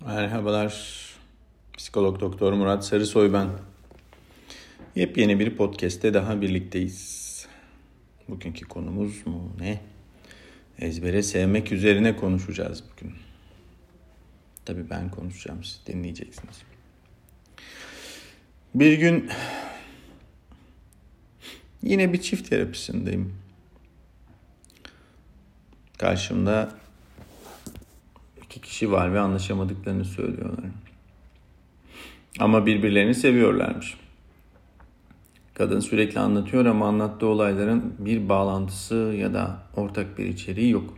Merhabalar. Psikolog Doktor Murat Sarısoy ben. Yepyeni bir podcast'te daha birlikteyiz. Bugünkü konumuz mu ne? Ezbere sevmek üzerine konuşacağız bugün. Tabii ben konuşacağım, siz dinleyeceksiniz. Bir gün yine bir çift terapisindeyim. Karşımda iki kişi var ve anlaşamadıklarını söylüyorlar. Ama birbirlerini seviyorlarmış. Kadın sürekli anlatıyor ama anlattığı olayların bir bağlantısı ya da ortak bir içeriği yok.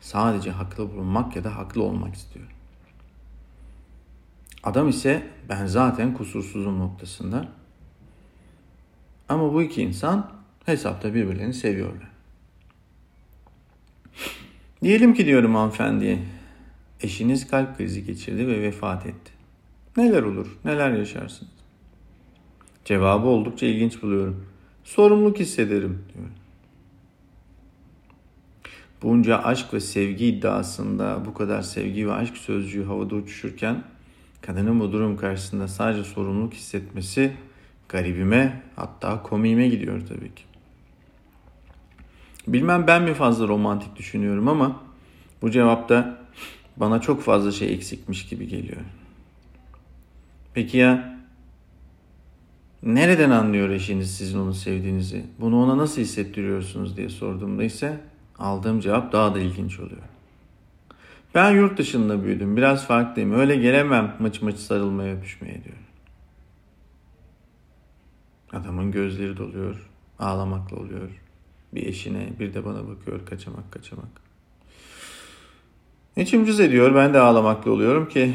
Sadece haklı bulunmak ya da haklı olmak istiyor. Adam ise ben zaten kusursuzum noktasında. Ama bu iki insan hesapta birbirlerini seviyorlar. Diyelim ki diyorum hanımefendiye, eşiniz kalp krizi geçirdi ve vefat etti. Neler olur, neler yaşarsınız? Cevabı oldukça ilginç buluyorum. Sorumluluk hissederim diyor. Bunca aşk ve sevgi iddiasında bu kadar sevgi ve aşk sözcüğü havada uçuşurken kadının bu durum karşısında sadece sorumluluk hissetmesi garibime hatta komiğime gidiyor tabii ki. Bilmem ben mi fazla romantik düşünüyorum ama bu cevapta bana çok fazla şey eksikmiş gibi geliyor. Peki ya nereden anlıyor eşiniz sizin onu sevdiğinizi? Bunu ona nasıl hissettiriyorsunuz diye sorduğumda ise aldığım cevap daha da ilginç oluyor. Ben yurt dışında büyüdüm. Biraz farklıyım. Öyle gelemem maç maç sarılmaya öpüşmeye diyor. Adamın gözleri doluyor. Ağlamakla oluyor. Bir eşine bir de bana bakıyor kaçamak kaçamak. İçim cüz ediyor. Ben de ağlamakla oluyorum ki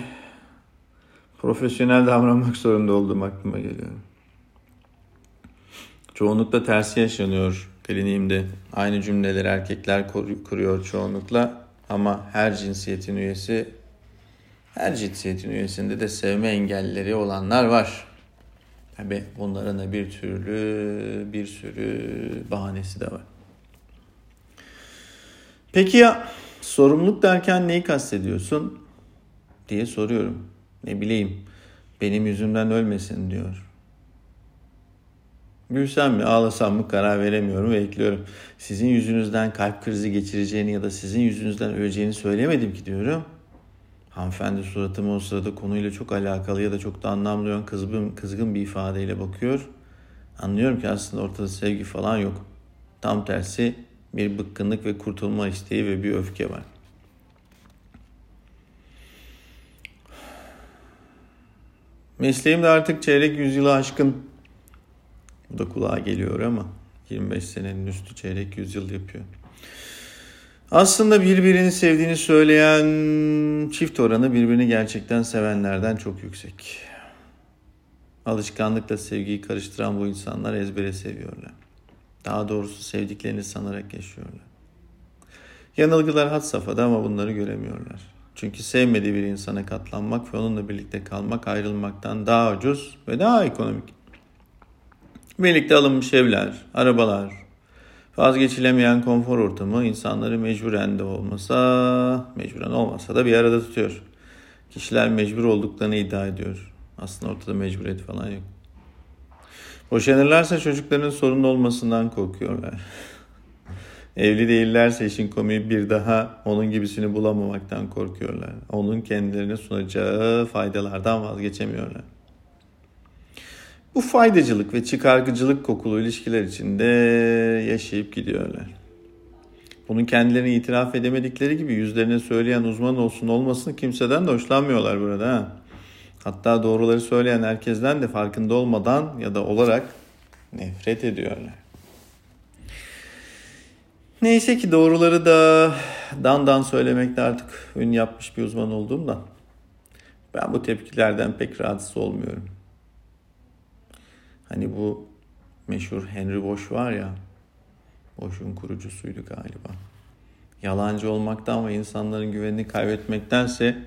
profesyonel davranmak zorunda olduğum aklıma geliyor. Çoğunlukla tersi yaşanıyor kliniğimde. Aynı cümleleri erkekler kuruyor çoğunlukla ama her cinsiyetin üyesi her cinsiyetin üyesinde de sevme engelleri olanlar var. Tabi bunların da bir türlü bir sürü bahanesi de var. Peki ya sorumluluk derken neyi kastediyorsun diye soruyorum. Ne bileyim benim yüzümden ölmesin diyor. Gülsem mi ağlasam mı karar veremiyorum ve ekliyorum. Sizin yüzünüzden kalp krizi geçireceğini ya da sizin yüzünüzden öleceğini söylemedim ki diyorum. Hanımefendi suratıma o sırada konuyla çok alakalı ya da çok da anlamlayan kızgın, kızgın bir ifadeyle bakıyor. Anlıyorum ki aslında ortada sevgi falan yok. Tam tersi bir bıkkınlık ve kurtulma isteği ve bir öfke var. Mesleğimde artık çeyrek yüzyılı aşkın bu da kulağa geliyor ama 25 senenin üstü çeyrek yüzyıl yapıyor. Aslında birbirini sevdiğini söyleyen çift oranı birbirini gerçekten sevenlerden çok yüksek. Alışkanlıkla sevgiyi karıştıran bu insanlar ezbere seviyorlar. Daha doğrusu sevdiklerini sanarak yaşıyorlar. Yanılgılar had safhada ama bunları göremiyorlar. Çünkü sevmediği bir insana katlanmak ve onunla birlikte kalmak ayrılmaktan daha ucuz ve daha ekonomik. Birlikte alınmış evler, arabalar, vazgeçilemeyen konfor ortamı insanları mecburen de olmasa, mecburen olmasa da bir arada tutuyor. Kişiler mecbur olduklarını iddia ediyor. Aslında ortada mecburiyet falan yok. Boşanırlarsa çocukların sorun olmasından korkuyorlar. Evli değillerse işin komiği bir daha onun gibisini bulamamaktan korkuyorlar. Onun kendilerine sunacağı faydalardan vazgeçemiyorlar. Bu faydacılık ve çıkargıcılık kokulu ilişkiler içinde yaşayıp gidiyorlar. Bunun kendilerini itiraf edemedikleri gibi yüzlerine söyleyen uzman olsun olmasın kimseden de hoşlanmıyorlar burada. Ha? Hatta doğruları söyleyen herkesten de farkında olmadan ya da olarak nefret ediyorlar. Neyse ki doğruları da dandan söylemekte artık ün yapmış bir uzman olduğumdan ben bu tepkilerden pek rahatsız olmuyorum. Hani bu meşhur Henry Bosch var ya, Bosch'un kurucusuydu galiba. Yalancı olmaktan ve insanların güvenini kaybetmektense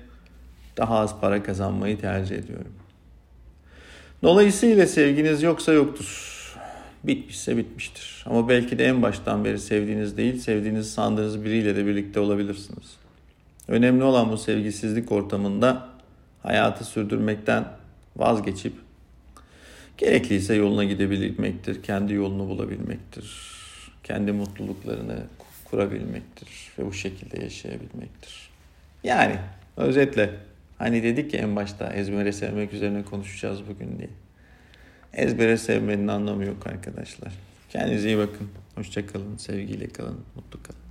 daha az para kazanmayı tercih ediyorum. Dolayısıyla sevginiz yoksa yoktur. Bitmişse bitmiştir. Ama belki de en baştan beri sevdiğiniz değil, sevdiğinizi sandığınız biriyle de birlikte olabilirsiniz. Önemli olan bu sevgisizlik ortamında hayatı sürdürmekten vazgeçip gerekliyse yoluna gidebilmektir, kendi yolunu bulabilmektir, kendi mutluluklarını kurabilmektir ve bu şekilde yaşayabilmektir. Yani özetle hani dedik ya en başta ezbere sevmek üzerine konuşacağız bugün diye. Ezbere sevmenin anlamı yok arkadaşlar. Kendinize iyi bakın. Hoşçakalın. Sevgiyle kalın. Mutlu kalın.